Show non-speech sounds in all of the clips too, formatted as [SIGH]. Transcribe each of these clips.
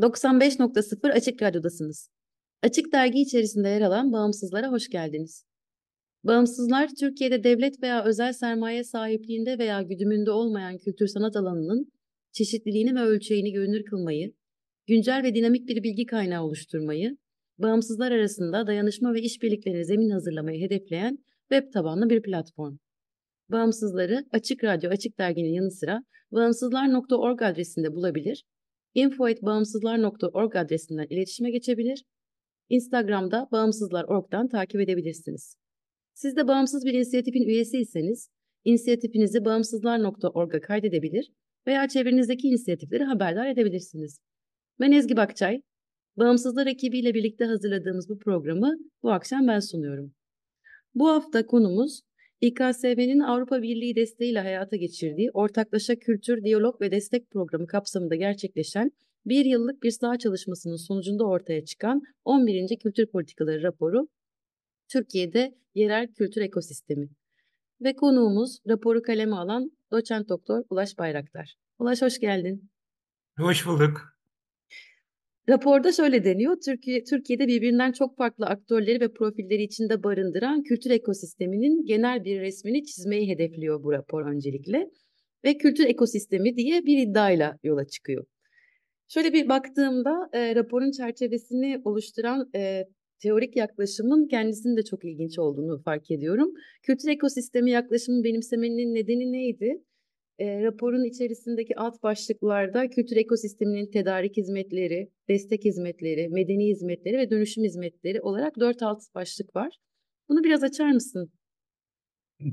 95.0 Açık Radyo'dasınız. Açık Dergi içerisinde yer alan Bağımsızlara hoş geldiniz. Bağımsızlar, Türkiye'de devlet veya özel sermaye sahipliğinde veya güdümünde olmayan kültür sanat alanının çeşitliliğini ve ölçeğini görünür kılmayı, güncel ve dinamik bir bilgi kaynağı oluşturmayı, bağımsızlar arasında dayanışma ve işbirliklerine zemin hazırlamayı hedefleyen web tabanlı bir platform. Bağımsızları Açık Radyo Açık Dergi'nin yanı sıra bağımsızlar.org adresinde bulabilir info.bağımsızlar.org adresinden iletişime geçebilir. Instagram'da bağımsızlar.org'dan takip edebilirsiniz. Siz de bağımsız bir inisiyatifin üyesiyseniz, inisiyatifinizi bağımsızlar.org'a kaydedebilir veya çevrenizdeki inisiyatifleri haberdar edebilirsiniz. Ben Ezgi Bakçay, Bağımsızlar ekibiyle birlikte hazırladığımız bu programı bu akşam ben sunuyorum. Bu hafta konumuz İKSV'nin Avrupa Birliği desteğiyle hayata geçirdiği Ortaklaşa Kültür, Diyalog ve Destek Programı kapsamında gerçekleşen bir yıllık bir saha çalışmasının sonucunda ortaya çıkan 11. Kültür Politikaları raporu Türkiye'de Yerel Kültür Ekosistemi. Ve konuğumuz raporu kaleme alan doçent doktor Ulaş Bayraktar. Ulaş hoş geldin. Hoş bulduk. Raporda şöyle deniyor, Türkiye, Türkiye'de birbirinden çok farklı aktörleri ve profilleri içinde barındıran kültür ekosisteminin genel bir resmini çizmeyi hedefliyor bu rapor öncelikle. Ve kültür ekosistemi diye bir iddiayla yola çıkıyor. Şöyle bir baktığımda e, raporun çerçevesini oluşturan e, teorik yaklaşımın kendisinin de çok ilginç olduğunu fark ediyorum. Kültür ekosistemi yaklaşımı benimsemenin nedeni neydi? E, raporun içerisindeki alt başlıklarda kültür ekosisteminin tedarik hizmetleri, destek hizmetleri, medeni hizmetleri ve dönüşüm hizmetleri olarak dört alt başlık var. Bunu biraz açar mısın?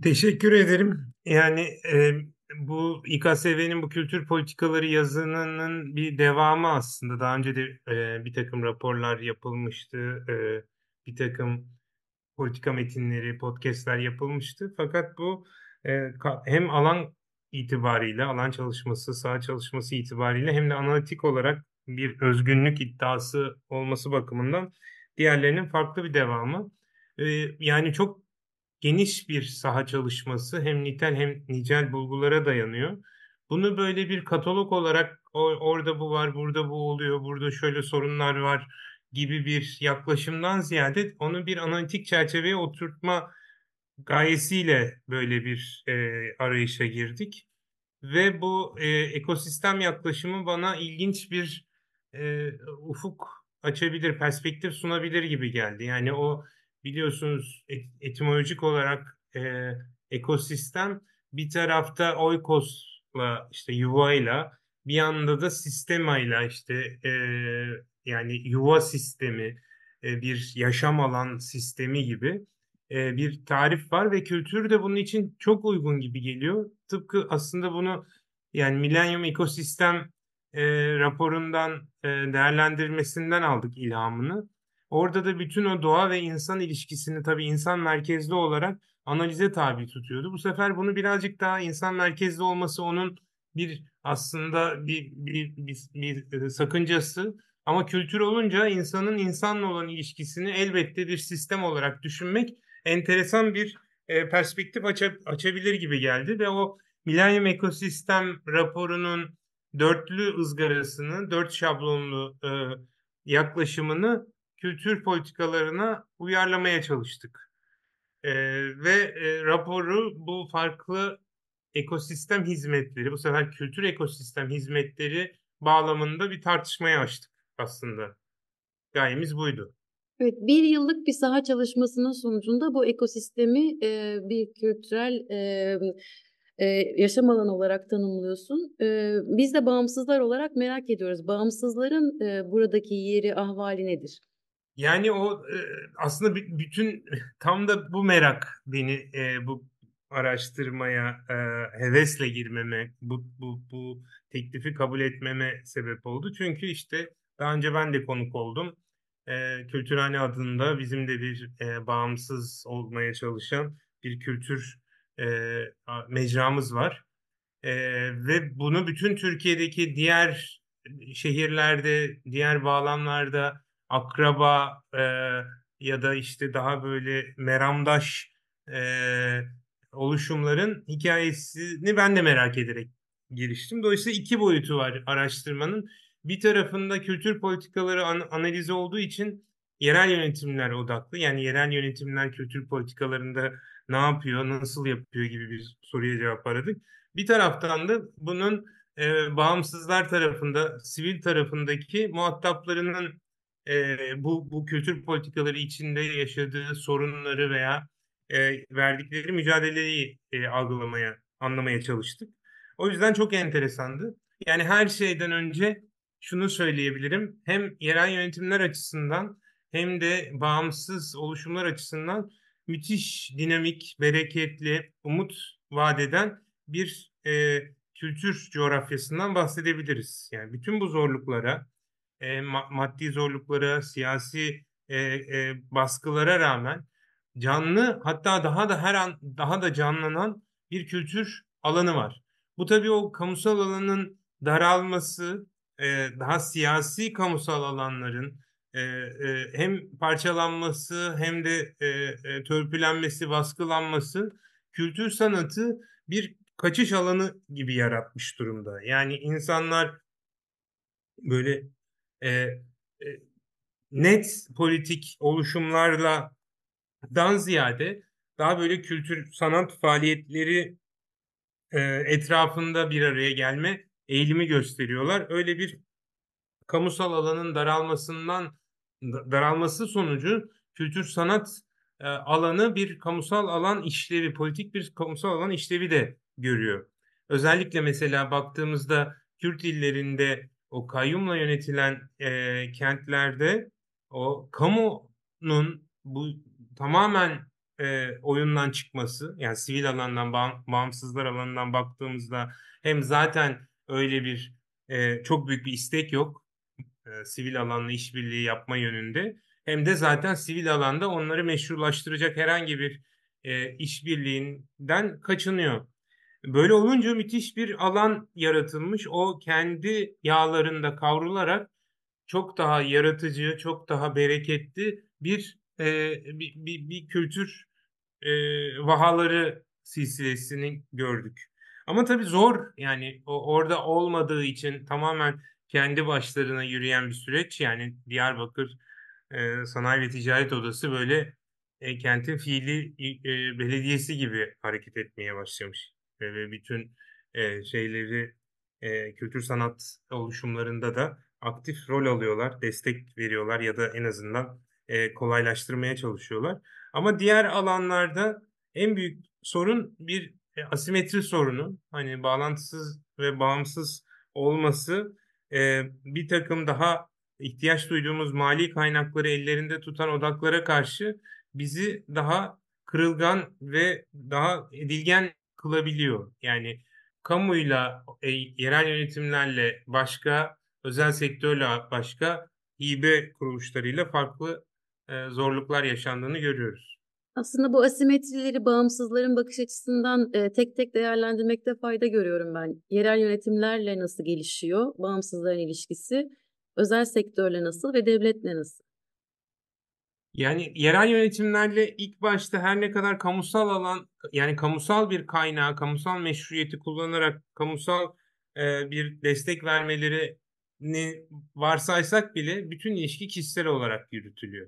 Teşekkür ederim. Yani e, bu İKSV'nin bu kültür politikaları yazınının bir devamı aslında. Daha önce de e, bir takım raporlar yapılmıştı. E, bir takım politika metinleri, podcastler yapılmıştı. Fakat bu e, hem alan itibariyle, alan çalışması, saha çalışması itibariyle hem de analitik olarak bir özgünlük iddiası olması bakımından diğerlerinin farklı bir devamı. Ee, yani çok geniş bir saha çalışması hem nitel hem nicel bulgulara dayanıyor. Bunu böyle bir katalog olarak orada bu var, burada bu oluyor, burada şöyle sorunlar var gibi bir yaklaşımdan ziyade onu bir analitik çerçeveye oturtma gayesiyle böyle bir e, arayışa girdik. Ve bu e, ekosistem yaklaşımı bana ilginç bir e, ufuk açabilir, perspektif sunabilir gibi geldi. Yani o biliyorsunuz et, etimolojik olarak e, ekosistem bir tarafta oikosla işte yuvayla bir yanda da sistemayla işte e, yani yuva sistemi e, bir yaşam alan sistemi gibi e, bir tarif var ve kültür de bunun için çok uygun gibi geliyor. Tıpkı aslında bunu yani Millennium Ekosistem e, raporundan e, değerlendirmesinden aldık ilhamını. Orada da bütün o doğa ve insan ilişkisini tabii insan merkezli olarak analize tabi tutuyordu. Bu sefer bunu birazcık daha insan merkezli olması onun bir aslında bir, bir, bir, bir, bir sakıncası. Ama kültür olunca insanın insanla olan ilişkisini elbette bir sistem olarak düşünmek enteresan bir e, perspektif aça, açabilir gibi geldi ve o Millennium Ekosistem raporunun dörtlü ızgarasını, dört şablonlu e, yaklaşımını kültür politikalarına uyarlamaya çalıştık. E, ve e, raporu bu farklı ekosistem hizmetleri, bu sefer kültür ekosistem hizmetleri bağlamında bir tartışmaya açtık aslında. Gayemiz buydu. Evet, bir yıllık bir saha çalışmasının sonucunda bu ekosistemi e, bir kültürel e, e, yaşam alanı olarak tanımlıyorsun. E, biz de bağımsızlar olarak merak ediyoruz. Bağımsızların e, buradaki yeri, ahvali nedir? Yani o e, aslında bütün [LAUGHS] tam da bu merak beni e, bu araştırmaya e, hevesle girmeme, bu, bu, bu teklifi kabul etmeme sebep oldu. Çünkü işte daha önce ben de konuk oldum. E, Kültürhane adında bizim de bir e, bağımsız olmaya çalışan bir kültür e, mecramız var. E, ve bunu bütün Türkiye'deki diğer şehirlerde, diğer bağlamlarda akraba e, ya da işte daha böyle meramdaş e, oluşumların hikayesini ben de merak ederek giriştim. Dolayısıyla iki boyutu var araştırmanın. Bir tarafında kültür politikaları an- analizi olduğu için yerel yönetimler odaklı. Yani yerel yönetimler kültür politikalarında ne yapıyor, nasıl yapıyor gibi bir soruya cevap aradık. Bir taraftan da bunun e, bağımsızlar tarafında, sivil tarafındaki muhataplarının e, bu, bu kültür politikaları içinde yaşadığı sorunları veya e, verdikleri mücadeleyi e, algılamaya, anlamaya çalıştık. O yüzden çok enteresandı. Yani her şeyden önce şunu söyleyebilirim. Hem yerel yönetimler açısından hem de bağımsız oluşumlar açısından müthiş dinamik, bereketli, umut vadeden bir e, kültür coğrafyasından bahsedebiliriz. Yani bütün bu zorluklara, e, maddi zorluklara, siyasi e, e, baskılara rağmen canlı hatta daha da her an daha da canlanan bir kültür alanı var. Bu tabii o kamusal alanın daralması, e, daha siyasi kamusal alanların e, e, hem parçalanması hem de e, e, törpülenmesi, baskılanması kültür sanatı bir kaçış alanı gibi yaratmış durumda. Yani insanlar böyle e, e, net politik oluşumlarla dan ziyade daha böyle kültür sanat faaliyetleri e, etrafında bir araya gelme eğilimi gösteriyorlar. Öyle bir kamusal alanın daralmasından daralması sonucu kültür sanat e, alanı bir kamusal alan işlevi, politik bir kamusal alan işlevi de görüyor. Özellikle mesela baktığımızda Kürt illerinde o kayyumla yönetilen e, kentlerde o kamunun bu tamamen e, oyundan çıkması yani sivil alandan bağımsızlar alanından baktığımızda hem zaten öyle bir e, çok büyük bir istek yok e, sivil alanla işbirliği yapma yönünde hem de zaten sivil alanda onları meşrulaştıracak herhangi bir e, işbirliğinden kaçınıyor. Böyle olunca müthiş bir alan yaratılmış. O kendi yağlarında kavrularak çok daha yaratıcı, çok daha bereketli bir e, bir, bir, bir kültür e, vahaları silsilesini gördük. Ama tabii zor yani o, orada olmadığı için tamamen kendi başlarına yürüyen bir süreç. Yani Diyarbakır e, Sanayi ve Ticaret Odası böyle e, kentin fiili e, belediyesi gibi hareket etmeye başlamış ve bütün e, şeyleri e, kültür sanat oluşumlarında da aktif rol alıyorlar, destek veriyorlar ya da en azından e, kolaylaştırmaya çalışıyorlar. Ama diğer alanlarda en büyük sorun bir e, asimetri sorunu. Hani bağlantısız ve bağımsız olması e, bir takım daha ihtiyaç duyduğumuz mali kaynakları ellerinde tutan odaklara karşı bizi daha kırılgan ve daha edilgen kılabiliyor. Yani kamuyla, e, yerel yönetimlerle başka, özel sektörle başka hibe kuruluşlarıyla farklı e, zorluklar yaşandığını görüyoruz. Aslında bu asimetrileri bağımsızların bakış açısından e, tek tek değerlendirmekte fayda görüyorum ben. Yerel yönetimlerle nasıl gelişiyor, bağımsızların ilişkisi, özel sektörle nasıl ve devletle nasıl? Yani yerel yönetimlerle ilk başta her ne kadar kamusal alan yani kamusal bir kaynağı, kamusal meşruiyeti kullanarak kamusal e, bir destek vermelerini varsaysak bile bütün ilişki kişisel olarak yürütülüyor.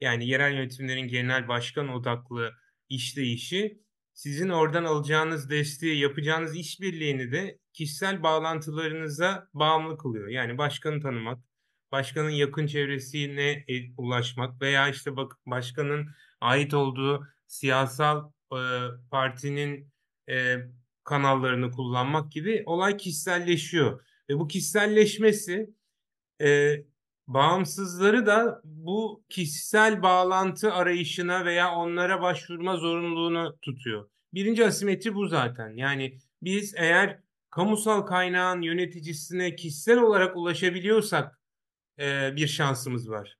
Yani yerel yönetimlerin genel başkan odaklı işleyişi sizin oradan alacağınız desteği, yapacağınız işbirliğini de kişisel bağlantılarınıza bağımlı kılıyor. Yani başkanı tanımak, başkanın yakın çevresine e, ulaşmak veya işte bak başkanın ait olduğu siyasal e, partinin e, kanallarını kullanmak gibi olay kişiselleşiyor. Ve bu kişiselleşmesi e, bağımsızları da bu kişisel bağlantı arayışına veya onlara başvurma zorunluluğunu tutuyor. Birinci asimetri bu zaten. Yani biz eğer kamusal kaynağın yöneticisine kişisel olarak ulaşabiliyorsak e, bir şansımız var.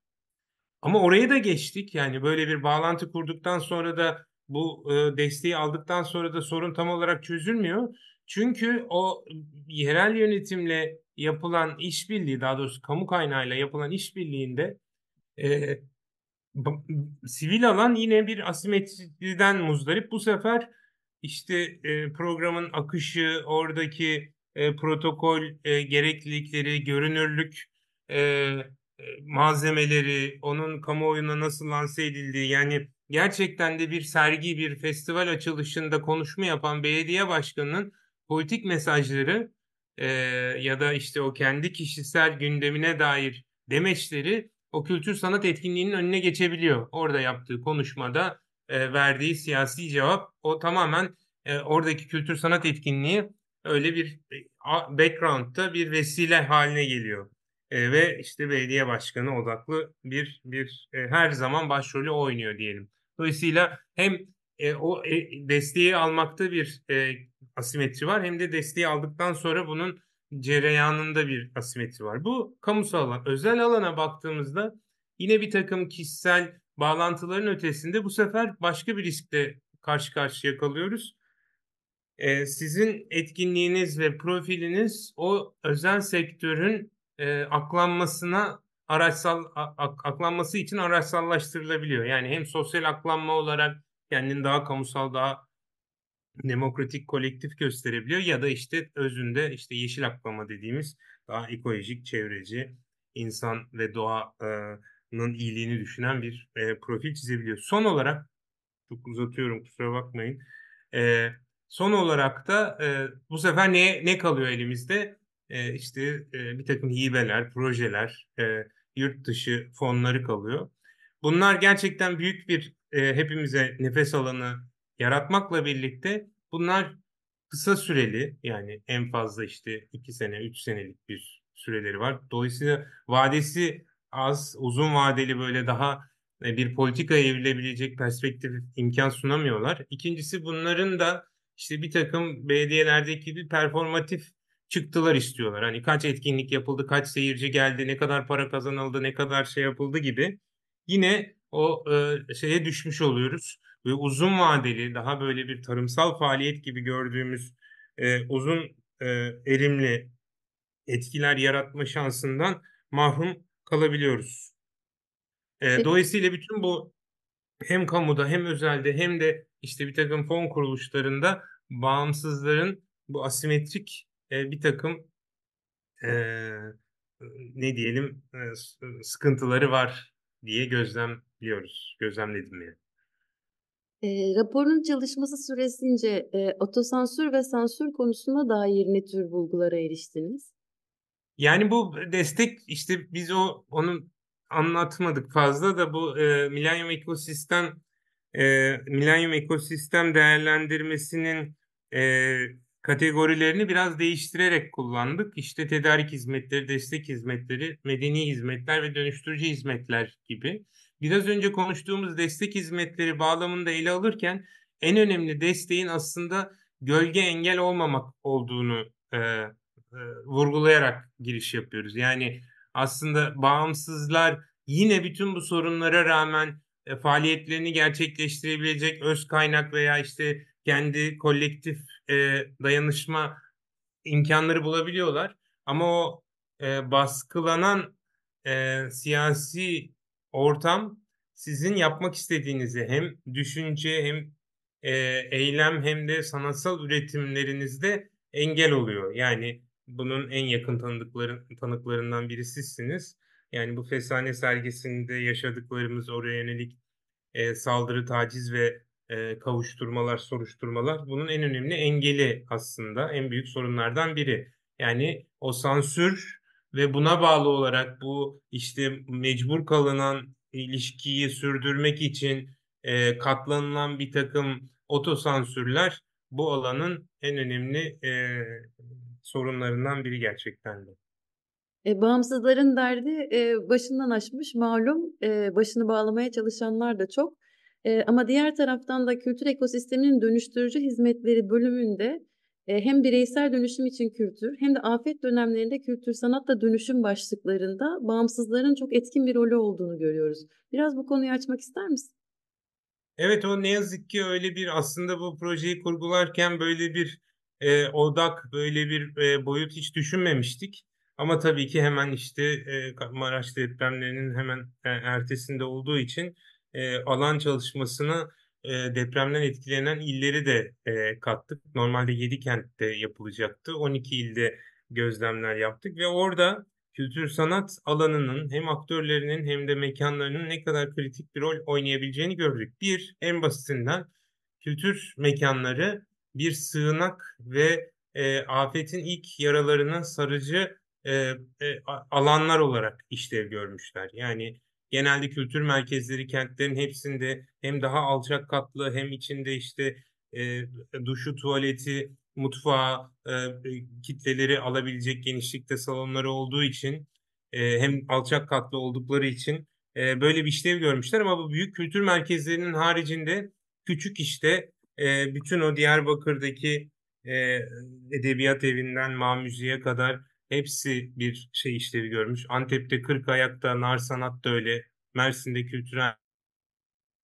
Ama orayı da geçtik. Yani böyle bir bağlantı kurduktan sonra da bu e, desteği aldıktan sonra da sorun tam olarak çözülmüyor. Çünkü o yerel yönetimle yapılan işbirliği, daha doğrusu kamu kaynağıyla yapılan işbirliğinde e, sivil alan yine bir asimetriden muzdarip. Bu sefer işte e, programın akışı, oradaki e, protokol e, gereklilikleri, görünürlük e, malzemeleri, onun kamuoyuna nasıl lanse edildiği yani gerçekten de bir sergi, bir festival açılışında konuşma yapan belediye başkanının politik mesajları e, ya da işte o kendi kişisel gündemine dair demeçleri o kültür sanat etkinliğinin önüne geçebiliyor. Orada yaptığı konuşmada e, verdiği siyasi cevap o tamamen e, oradaki kültür sanat etkinliği öyle bir background'da bir vesile haline geliyor. E, ve işte belediye başkanı odaklı bir bir e, her zaman başrolü oynuyor diyelim. Dolayısıyla hem e, o e, desteği almakta bir e, asimetri var hem de desteği aldıktan sonra bunun cereyanında bir asimetri var. Bu kamusal alan. Özel alana baktığımızda yine bir takım kişisel bağlantıların ötesinde bu sefer başka bir riskle karşı karşıya kalıyoruz. Ee, sizin etkinliğiniz ve profiliniz o özel sektörün e, aklanmasına araçsal ak, aklanması için araçsallaştırılabiliyor. Yani hem sosyal aklanma olarak kendini daha kamusal, daha demokratik, kolektif gösterebiliyor ya da işte özünde işte yeşil aklama dediğimiz daha ekolojik, çevreci, insan ve doğanın iyiliğini düşünen bir e, profil çizebiliyor. Son olarak çok uzatıyorum kusura bakmayın. E, son olarak da e, bu sefer ne ne kalıyor elimizde? E, işte e, bir takım hibeler, projeler, e, yurt dışı fonları kalıyor. Bunlar gerçekten büyük bir e, hepimize nefes alanı yaratmakla birlikte bunlar kısa süreli yani en fazla işte iki sene, üç senelik bir süreleri var. Dolayısıyla vadesi az, uzun vadeli böyle daha e, bir politika evrilebilecek perspektif imkan sunamıyorlar. İkincisi bunların da işte bir takım belediyelerdeki bir performatif çıktılar istiyorlar. Hani kaç etkinlik yapıldı, kaç seyirci geldi, ne kadar para kazanıldı, ne kadar şey yapıldı gibi. Yine o e, şeye düşmüş oluyoruz. Ve uzun vadeli, daha böyle bir tarımsal faaliyet gibi gördüğümüz e, uzun e, erimli etkiler yaratma şansından mahrum kalabiliyoruz. E, dolayısıyla bütün bu hem kamuda hem özelde hem de işte bir takım fon kuruluşlarında bağımsızların bu asimetrik e, bir takım e, ne diyelim e, sıkıntıları var diye gözlemliyoruz, gözlemledim yani. E, raporun çalışması süresince e, otosansür ve sansür konusuna dair ne tür bulgulara eriştiniz? Yani bu destek işte biz o onu anlatmadık fazla da bu e, Millennium Ekosistem e, Millennium Ekosistem değerlendirmesinin e, kategorilerini biraz değiştirerek kullandık. İşte tedarik hizmetleri, destek hizmetleri, medeni hizmetler ve dönüştürücü hizmetler gibi. Biraz önce konuştuğumuz destek hizmetleri bağlamında ele alırken en önemli desteğin aslında gölge engel olmamak olduğunu e, e, vurgulayarak giriş yapıyoruz. Yani aslında bağımsızlar yine bütün bu sorunlara rağmen e, faaliyetlerini gerçekleştirebilecek öz kaynak veya işte kendi kolektif e, dayanışma imkanları bulabiliyorlar. Ama o e, baskılanan e, siyasi ortam sizin yapmak istediğinizi hem düşünce hem e, eylem hem de sanatsal üretimlerinizde engel oluyor. Yani bunun en yakın tanıdıkları, tanıklarından biri sizsiniz. Yani bu Fesane sergisinde yaşadıklarımız oraya yönelik e, saldırı, taciz ve e, kavuşturmalar, soruşturmalar bunun en önemli engeli aslında en büyük sorunlardan biri. Yani o sansür ve buna bağlı olarak bu işte mecbur kalınan ilişkiyi sürdürmek için e, katlanılan bir takım otosansürler bu alanın en önemli e, sorunlarından biri gerçekten de. E, bağımsızların derdi e, başından aşmış malum e, başını bağlamaya çalışanlar da çok. E, ama diğer taraftan da kültür ekosisteminin dönüştürücü hizmetleri bölümünde hem bireysel dönüşüm için kültür hem de afet dönemlerinde kültür sanatla dönüşüm başlıklarında bağımsızların çok etkin bir rolü olduğunu görüyoruz. Biraz bu konuyu açmak ister misin? Evet o ne yazık ki öyle bir aslında bu projeyi kurgularken böyle bir e, odak böyle bir e, boyut hiç düşünmemiştik. Ama tabii ki hemen işte e, Maraş depremlerinin hemen e, ertesinde olduğu için e, alan çalışmasını e, depremden etkilenen illeri de e, kattık. Normalde 7 kentte yapılacaktı. 12 ilde gözlemler yaptık ve orada kültür sanat alanının hem aktörlerinin hem de mekanlarının ne kadar kritik bir rol oynayabileceğini gördük. Bir, en basitinden kültür mekanları bir sığınak ve e, afetin ilk yaralarına sarıcı e, e, alanlar olarak işlev görmüşler. Yani genelde kültür merkezleri kentlerin hepsinde hem daha alçak katlı hem içinde işte e, duşu, tuvaleti, mutfağı, e, kitleleri alabilecek genişlikte salonları olduğu için e, hem alçak katlı oldukları için e, böyle bir işlev görmüşler. Ama bu büyük kültür merkezlerinin haricinde küçük işte e, bütün o Diyarbakır'daki e, edebiyat evinden Ma Müziğe kadar hepsi bir şey işlevi görmüş. Antep'te Kırk Ayak'ta Nar Sanat da öyle. Mersin'de Kültürel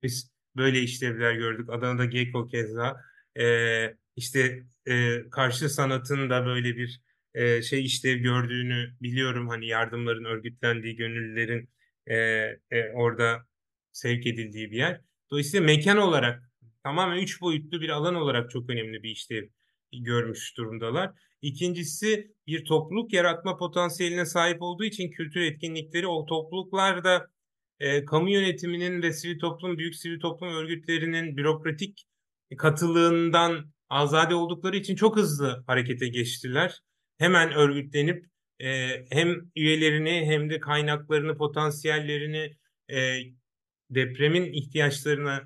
biz böyle işlevler gördük. Adana'da Geko keza. Ee, işte e, karşı sanatın da böyle bir e, şey işlev gördüğünü biliyorum. Hani yardımların örgütlendiği, gönüllülerin e, e, orada sevk edildiği bir yer. Dolayısıyla mekan olarak tamamen üç boyutlu bir alan olarak çok önemli bir işlev görmüş durumdalar. İkincisi bir topluluk yaratma potansiyeline sahip olduğu için kültür etkinlikleri o topluluklarda e, kamu yönetiminin ve sivil toplum, büyük sivil toplum örgütlerinin bürokratik katılığından azade oldukları için çok hızlı harekete geçtiler. Hemen örgütlenip e, hem üyelerini hem de kaynaklarını, potansiyellerini e, depremin ihtiyaçlarına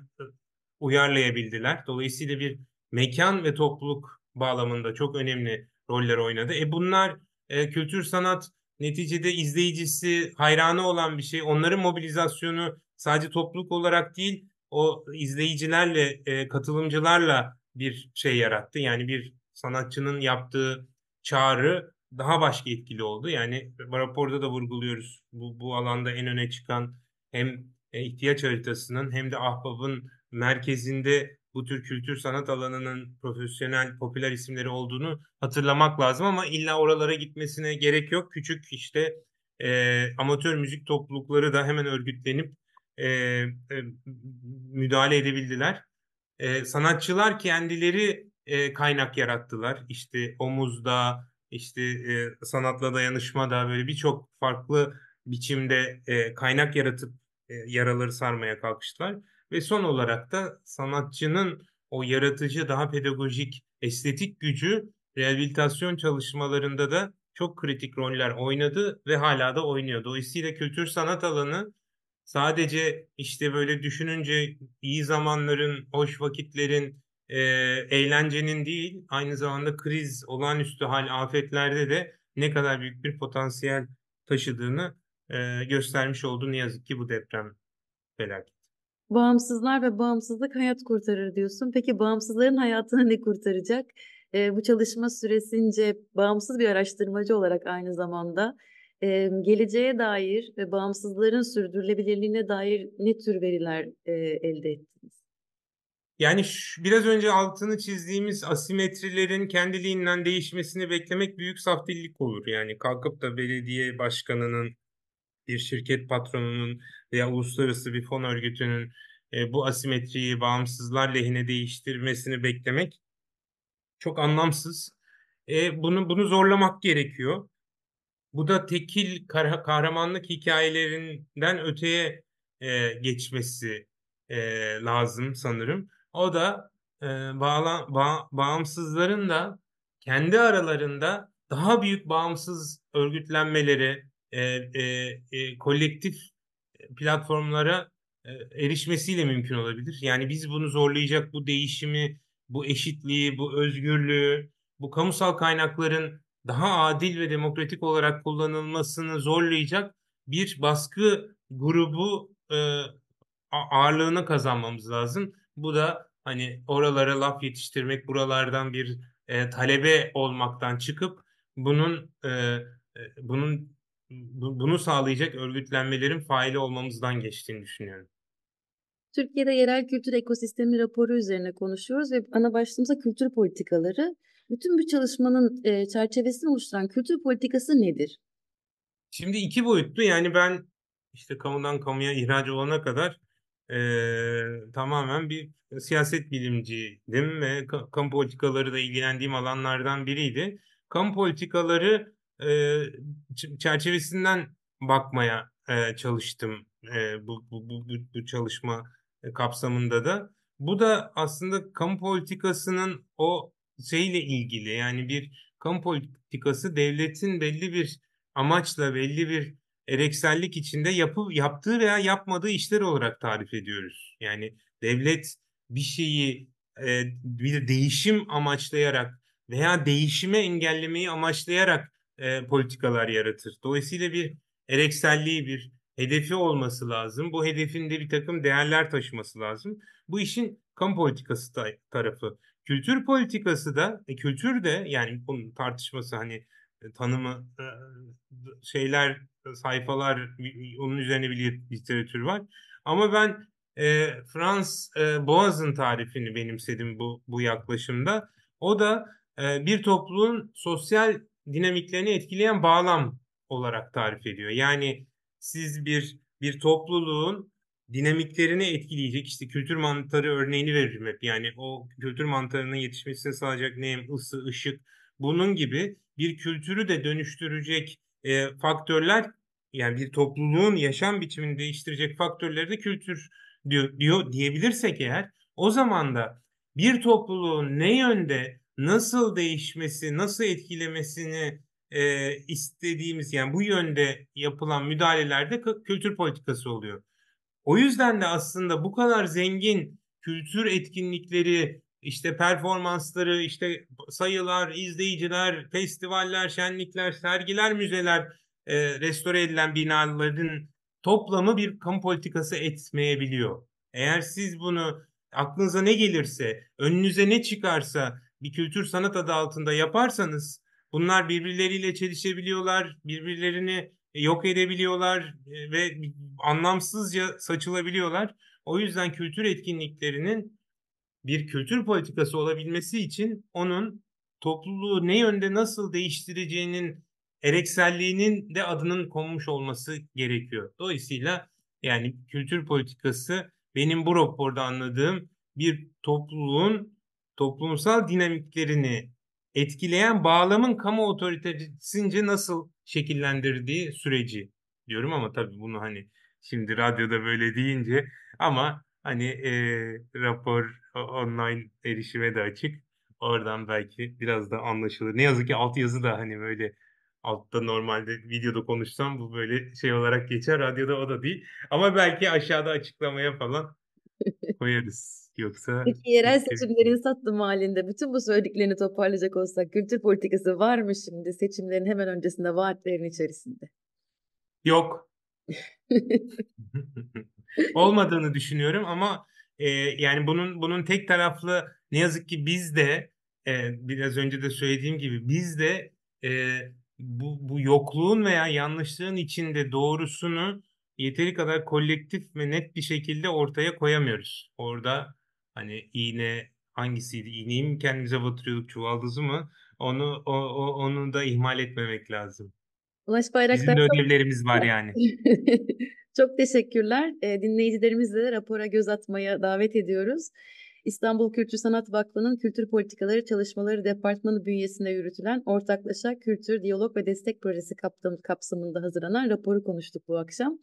uyarlayabildiler. Dolayısıyla bir mekan ve topluluk bağlamında çok önemli roller oynadı. E bunlar e, kültür sanat neticede izleyicisi, hayranı olan bir şey. Onların mobilizasyonu sadece topluluk olarak değil, o izleyicilerle, e, katılımcılarla bir şey yarattı. Yani bir sanatçının yaptığı çağrı daha başka etkili oldu. Yani raporda da vurguluyoruz. Bu, bu alanda en öne çıkan hem e, ihtiyaç haritasının hem de Ahbap'ın merkezinde bu tür kültür sanat alanının profesyonel, popüler isimleri olduğunu hatırlamak lazım ama illa oralara gitmesine gerek yok. Küçük işte e, amatör müzik toplulukları da hemen örgütlenip e, e, müdahale edebildiler. E, sanatçılar kendileri e, kaynak yarattılar. İşte omuzda, işte e, sanatla dayanışma da böyle birçok farklı biçimde e, kaynak yaratıp e, yaraları sarmaya kalkıştılar. Ve son olarak da sanatçının o yaratıcı, daha pedagojik, estetik gücü rehabilitasyon çalışmalarında da çok kritik roller oynadı ve hala da oynuyor. Dolayısıyla kültür sanat alanı sadece işte böyle düşününce iyi zamanların, hoş vakitlerin, e, eğlencenin değil, aynı zamanda kriz, olağanüstü hal, afetlerde de ne kadar büyük bir potansiyel taşıdığını e, göstermiş oldu ne yazık ki bu deprem felaket. Bağımsızlar ve bağımsızlık hayat kurtarır diyorsun. Peki bağımsızların hayatını ne kurtaracak? Ee, bu çalışma süresince bağımsız bir araştırmacı olarak aynı zamanda e, geleceğe dair ve bağımsızların sürdürülebilirliğine dair ne tür veriler e, elde ettiniz? Yani şu, biraz önce altını çizdiğimiz asimetrilerin kendiliğinden değişmesini beklemek büyük saftillik olur. Yani kalkıp da belediye başkanının bir şirket patronunun veya uluslararası bir fon örgütünün e, bu asimetriyi bağımsızlar lehine değiştirmesini beklemek çok anlamsız. E, bunu bunu zorlamak gerekiyor. Bu da tekil kah kahramanlık hikayelerinden öteye e, geçmesi e, lazım sanırım. O da e, bağla, ba, bağımsızların da kendi aralarında daha büyük bağımsız örgütlenmeleri, e, e, e, kolektif platformlara e, erişmesiyle mümkün olabilir. Yani biz bunu zorlayacak bu değişimi bu eşitliği, bu özgürlüğü, bu kamusal kaynakların daha adil ve demokratik olarak kullanılmasını zorlayacak bir baskı grubu e, ağırlığını kazanmamız lazım. Bu da hani oralara laf yetiştirmek, buralardan bir e, talebe olmaktan çıkıp bunun e, e bunu sağlayacak örgütlenmelerin faili olmamızdan geçtiğini düşünüyorum. Türkiye'de yerel kültür ekosistemi raporu üzerine konuşuyoruz ve ana başlığımıza kültür politikaları. Bütün bu çalışmanın e, çerçevesini oluşturan kültür politikası nedir? Şimdi iki boyutlu yani ben işte kamudan kamuya ihraç olana kadar e, tamamen bir siyaset bilimciydim ve kamu politikaları da ilgilendiğim alanlardan biriydi. Kamu politikaları e, çerçevesinden bakmaya e, çalıştım e, bu, bu, bu, bu çalışma kapsamında da. Bu da aslında kamu politikasının o şeyle ilgili yani bir kamu politikası devletin belli bir amaçla belli bir ereksellik içinde yapı, yaptığı veya yapmadığı işler olarak tarif ediyoruz. Yani devlet bir şeyi e, bir değişim amaçlayarak veya değişime engellemeyi amaçlayarak e, politikalar yaratır. Dolayısıyla bir erekselliği, bir hedefi olması lazım. Bu hedefin de bir takım değerler taşıması lazım. Bu işin kamu politikası ta tarafı. Kültür politikası da, e, kültür de yani bunun tartışması hani e, tanımı e, şeyler, sayfalar onun üzerine bir literatür var. Ama ben e, Frans e, Boğaz'ın tarifini benimsedim bu bu yaklaşımda. O da e, bir topluluğun sosyal dinamiklerini etkileyen bağlam olarak tarif ediyor. Yani siz bir bir topluluğun dinamiklerini etkileyecek işte kültür mantarı örneğini veririm hep. Yani o kültür mantarının yetişmesini sağlayacak nem, ısı, ışık bunun gibi bir kültürü de dönüştürecek e, faktörler yani bir topluluğun yaşam biçimini değiştirecek faktörleri de kültür diyor, diyor diyebilirsek eğer o zaman da bir topluluğun ne yönde nasıl değişmesi, nasıl etkilemesini e, istediğimiz yani bu yönde yapılan müdahalelerde kültür politikası oluyor. O yüzden de aslında bu kadar zengin kültür etkinlikleri, işte performansları, işte sayılar, izleyiciler, festivaller, şenlikler, sergiler, müzeler, e, restore edilen binaların toplamı bir kamu politikası etmeyebiliyor. Eğer siz bunu aklınıza ne gelirse, önünüze ne çıkarsa bir kültür sanat adı altında yaparsanız bunlar birbirleriyle çelişebiliyorlar, birbirlerini yok edebiliyorlar e, ve anlamsızca saçılabiliyorlar. O yüzden kültür etkinliklerinin bir kültür politikası olabilmesi için onun topluluğu ne yönde nasıl değiştireceğinin erekselliğinin de adının konmuş olması gerekiyor. Dolayısıyla yani kültür politikası benim bu raporda anladığım bir topluluğun toplumsal dinamiklerini etkileyen bağlamın kamu otoritesince nasıl şekillendirdiği süreci diyorum ama tabii bunu hani şimdi radyoda böyle deyince ama hani e, rapor online erişime de açık. Oradan belki biraz da anlaşılır. Ne yazık ki altyazı da hani böyle altta normalde videoda konuşsam bu böyle şey olarak geçer. Radyoda o da değil. Ama belki aşağıda açıklamaya falan [LAUGHS] koyarız. Yoksa Peki yerel seçimlerin sattım halinde bütün bu söylediklerini toparlayacak olsak kültür politikası var mı şimdi seçimlerin hemen öncesinde vaatlerin içerisinde? Yok. [LAUGHS] Olmadığını düşünüyorum ama e, yani bunun bunun tek taraflı ne yazık ki biz de e, biraz önce de söylediğim gibi biz de e, bu, bu yokluğun veya yanlışlığın içinde doğrusunu yeteri kadar kolektif ve net bir şekilde ortaya koyamıyoruz. Orada hani iğne hangisiydi? İğneyi mi kendimize batırıyorduk çuvaldızı mı? Onu o, o, onu da ihmal etmemek lazım. Ulaş Bayraktar Bizim de ödevlerimiz var [LAUGHS] yani. [LAUGHS] çok teşekkürler. E, dinleyicilerimizle de rapora göz atmaya davet ediyoruz. İstanbul Kültür Sanat Vakfı'nın Kültür Politikaları Çalışmaları Departmanı bünyesinde yürütülen ortaklaşa Kültür, Diyalog ve Destek Projesi kapsamında hazırlanan raporu konuştuk bu akşam.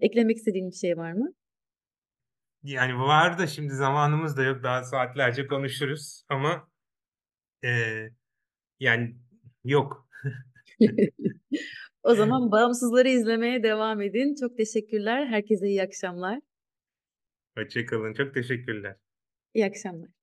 Eklemek istediğin bir şey var mı? Yani var da şimdi zamanımız da yok. Daha saatlerce konuşuruz ama e, yani yok. [LAUGHS] o zaman bağımsızları izlemeye devam edin. Çok teşekkürler. Herkese iyi akşamlar. Hoşçakalın. Çok teşekkürler. İyi akşamlar.